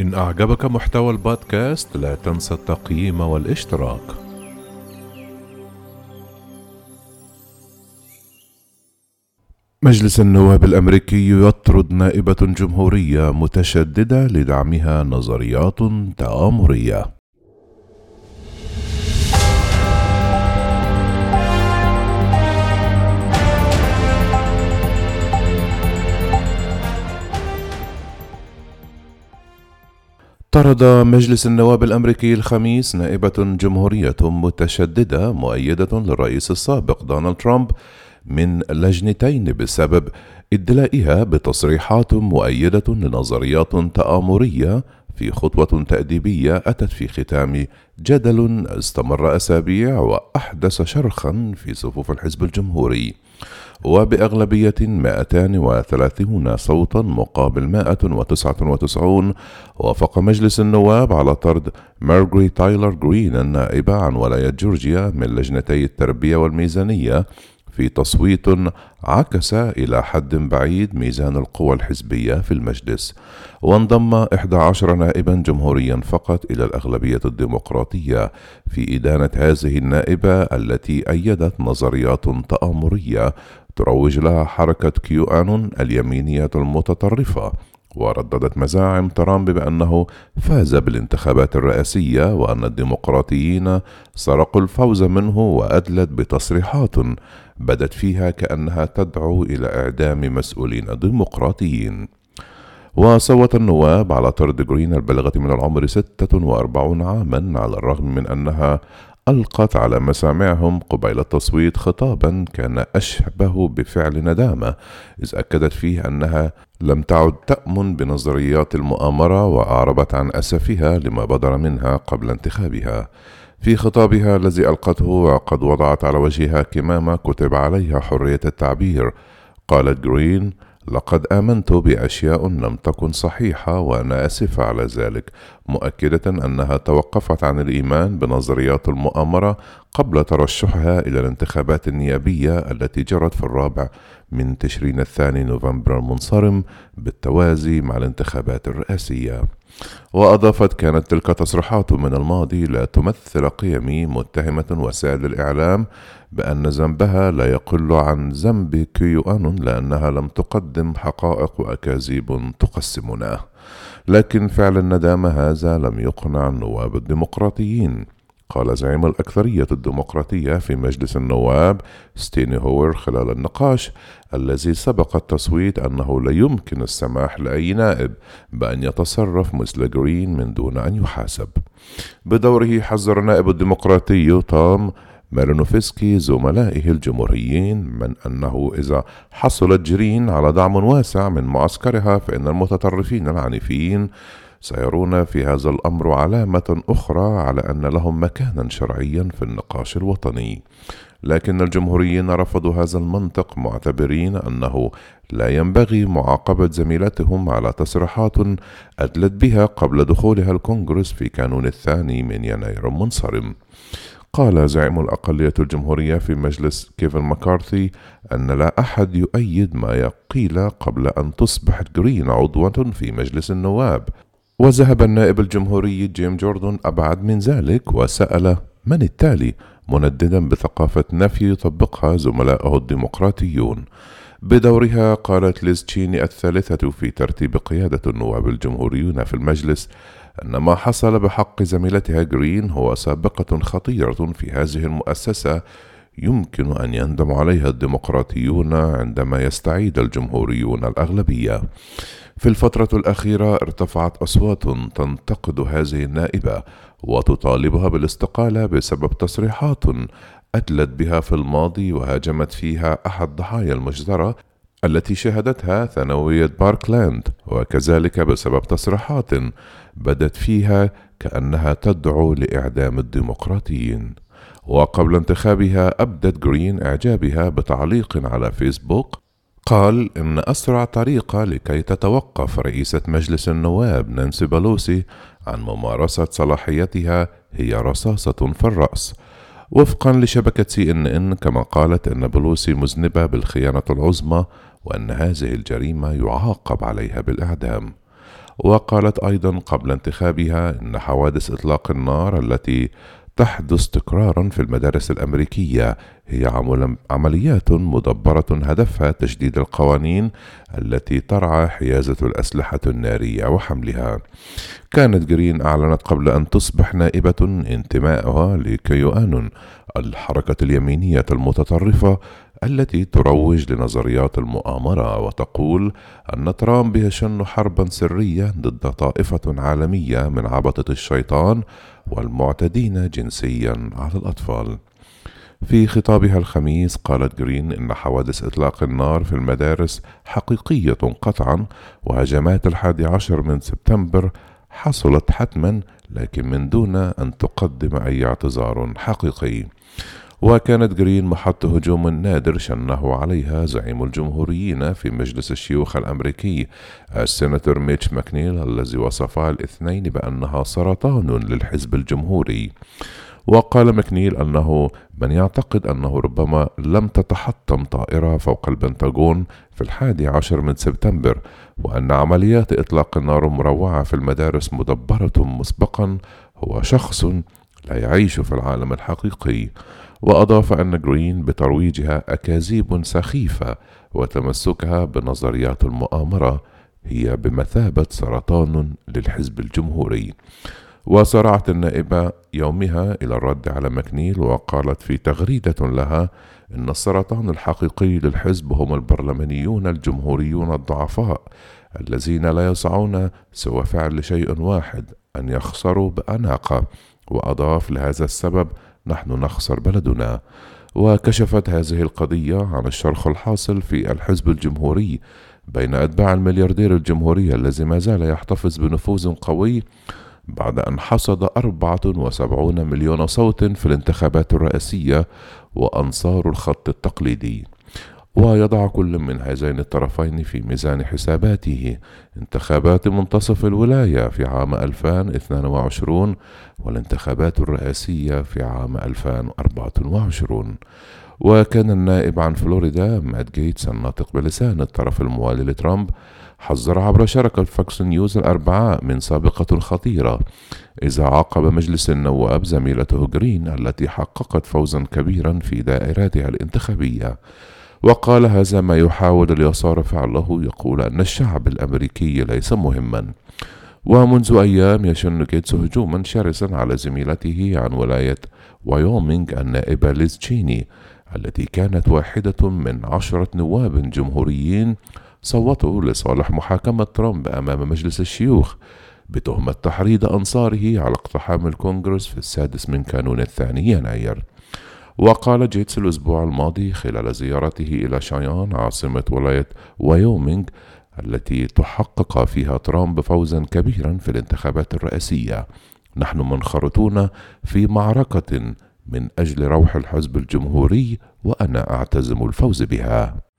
إن أعجبك محتوى البودكاست لا تنسى التقييم والاشتراك. مجلس النواب الأمريكي يطرد نائبة جمهورية متشددة لدعمها نظريات تآمرية. طرد مجلس النواب الأمريكي الخميس نائبة جمهورية متشددة مؤيدة للرئيس السابق دونالد ترامب من لجنتين بسبب إدلائها بتصريحات مؤيدة لنظريات تآمرية في خطوة تأديبية أتت في ختام جدل استمر أسابيع وأحدث شرخا في صفوف الحزب الجمهوري. وبأغلبية 230 صوتا مقابل 199 وافق مجلس النواب على طرد مارغري تايلر جرين النائبة عن ولاية جورجيا من لجنتي التربية والميزانية في تصويت عكس إلى حد بعيد ميزان القوى الحزبية في المجلس. وانضم 11 نائبا جمهوريا فقط إلى الأغلبية الديمقراطية في إدانة هذه النائبة التي أيدت نظريات تآمرية تروج لها حركة كيو آنون اليمينية المتطرفة. ورددت مزاعم ترامب بأنه فاز بالانتخابات الرئاسية وأن الديمقراطيين سرقوا الفوز منه وأدلت بتصريحات بدت فيها كأنها تدعو إلى إعدام مسؤولين ديمقراطيين. وصوت النواب على طرد جرين البالغة من العمر 46 عاما على الرغم من أنها ألقت على مسامعهم قبيل التصويت خطابا كان أشبه بفعل ندامة إذ أكدت فيه أنها لم تعد تأمن بنظريات المؤامرة وأعربت عن أسفها لما بدر منها قبل انتخابها. في خطابها الذي ألقته وقد وضعت على وجهها كمامة كتب عليها حرية التعبير. قالت جرين لقد آمنت بأشياء لم تكن صحيحة وأنا آسفة على ذلك، مؤكدة أنها توقفت عن الإيمان بنظريات المؤامرة قبل ترشحها إلى الانتخابات النيابية التي جرت في الرابع من تشرين الثاني نوفمبر المنصرم بالتوازي مع الانتخابات الرئاسية. وأضافت كانت تلك تصريحات من الماضي لا تمثل قيمي متهمة وسائل الإعلام بأن ذنبها لا يقل عن ذنب كيو أنون لأنها لم تقدم حقائق وأكاذيب تقسمنا لكن فعل الندامة هذا لم يقنع النواب الديمقراطيين. قال زعيم الأكثرية الديمقراطية في مجلس النواب ستيني هوير خلال النقاش الذي سبق التصويت أنه لا يمكن السماح لأي نائب بأن يتصرف مثل جرين من دون أن يحاسب. بدوره حذر النائب الديمقراطي توم مارينوفسكي زملائه الجمهوريين من أنه إذا حصلت جرين على دعم واسع من معسكرها فإن المتطرفين العنيفين سيرون في هذا الأمر علامة أخرى على أن لهم مكانا شرعيا في النقاش الوطني. لكن الجمهوريين رفضوا هذا المنطق معتبرين أنه لا ينبغي معاقبة زميلتهم على تصريحات أدلت بها قبل دخولها الكونغرس في كانون الثاني من يناير المنصرم قال زعيم الأقلية الجمهورية في مجلس كيفن مكارثي أن لا أحد يؤيد ما قيل قبل أن تصبح جرين عضوا في مجلس النواب. وذهب النائب الجمهوري جيم جوردن أبعد من ذلك وسأل من التالي منددا بثقافة نفي يطبقها زملائه الديمقراطيون. بدورها قالت ليز تشيني الثالثة في ترتيب قيادة النواب الجمهوريون في المجلس أن ما حصل بحق زميلتها جرين هو سابقة خطيرة في هذه المؤسسة يمكن أن يندم عليها الديمقراطيون عندما يستعيد الجمهوريون الأغلبية. في الفترة الأخيرة ارتفعت أصوات تنتقد هذه النائبة وتطالبها بالاستقالة بسبب تصريحات أدلت بها في الماضي وهاجمت فيها أحد ضحايا المجزرة التي شهدتها ثانوية باركلاند وكذلك بسبب تصريحات بدت فيها كأنها تدعو لإعدام الديمقراطيين وقبل انتخابها أبدت جرين إعجابها بتعليق على فيسبوك. قال إن أسرع طريقة لكي تتوقف رئيسة مجلس النواب نانسي بلوسي عن ممارسة صلاحيتها هي رصاصة في الرأس. وفقا لشبكة سي إن إن كما قالت أن بلوسي مذنبة بالخيانة العظمى وأن هذه الجريمة يعاقب عليها بالإعدام. وقالت أيضا قبل انتخابها إن حوادث إطلاق النار التي تحدث تكرارا في المدارس الأمريكية هي عمليات مدبرة هدفها تشديد القوانين التي ترعى حيازة الأسلحة النارية وحملها. كانت جرين أعلنت قبل أن تصبح نائبة انتمائها لكيوآنون الحركة اليمينية المتطرفة التي تروج لنظريات المؤامرة وتقول أن ترامب يشن حربا سرية ضد طائفة عالمية من عبدة الشيطان والمعتدين جنسيا على الأطفال. في خطابها الخميس قالت جرين إن حوادث إطلاق النار في المدارس حقيقية قطعا وهجمات الحادي عشر من سبتمبر حصلت حتما لكن من دون أن تقدم أي اعتذار حقيقي وكانت جرين محط هجوم نادر شنه عليها زعيم الجمهوريين في مجلس الشيوخ الأمريكي. السيناتور ميتش ماكونيل الذي وصفها الاثنين بأنها سرطان للحزب الجمهوري. وقال ماكونيل أنه من يعتقد أنه ربما لم تتحطم طائرة فوق البنتاغون في الحادي عشر من سبتمبر وأن عمليات إطلاق النار المروعة في المدارس مدبرة مسبقا. هو شخص لا يعيش في العالم الحقيقي. وأضاف أن جرين بترويجها أكاذيب سخيفة وتمسكها بنظريات المؤامرة هي بمثابة سرطان للحزب الجمهوري. وسارعت النائبة يومها إلى الرد على مكنيل وقالت في تغريدة لها إن السرطان الحقيقي للحزب هم البرلمانيون الجمهوريون الضعفاء الذين لا يسعون سوى فعل شيء واحد أن يخسروا بأناقة وأضاف لهذا السبب نحن نخسر بلدنا. وكشفت هذه القضية عن الشرخ الحاصل في الحزب الجمهوري بين أتباع الملياردير الجمهوري الذي ما زال يحتفظ بنفوذ قوي بعد أن حصد 74 مليون صوت في الانتخابات الرئاسية وأنصار الخط التقليدي. ويضع كل من هذين الطرفين في ميزان حساباته. انتخابات منتصف الولاية في عام 2022 والانتخابات الرئاسية في عام 2024 وكان النائب عن فلوريدا مات جيتس الناطق بلسان الطرف الموالي لترامب حذر عبر شبكة فوكس نيوز الأربعاء من سابقة خطيرة. إذا عاقب مجلس النواب زميلته جرين التي حققت فوزا كبيرا في دائرتها الانتخابية. وقال هذا ما يحاول اليسار فعله يقول أن الشعب الأمريكي ليس مهما. ومنذ أيام يشن جيتس هجوما شرسا على زميلته عن ولاية وايومينغ النائبة ليز تشيني التي كانت واحدة من عشرة نواب جمهوريين صوتوا لصالح محاكمة ترامب أمام مجلس الشيوخ بتهمة تحريض أنصاره على اقتحام الكونغرس في السادس من كانون الثاني يناير. وقال جيتس الأسبوع الماضي خلال زيارته إلى شايان عاصمة ولاية وايومينغ التي تحقق فيها ترامب فوزا كبيرا في الانتخابات الرئاسية. نحن منخرطون في معركة من أجل روح الحزب الجمهوري وأنا أعتزم الفوز بها.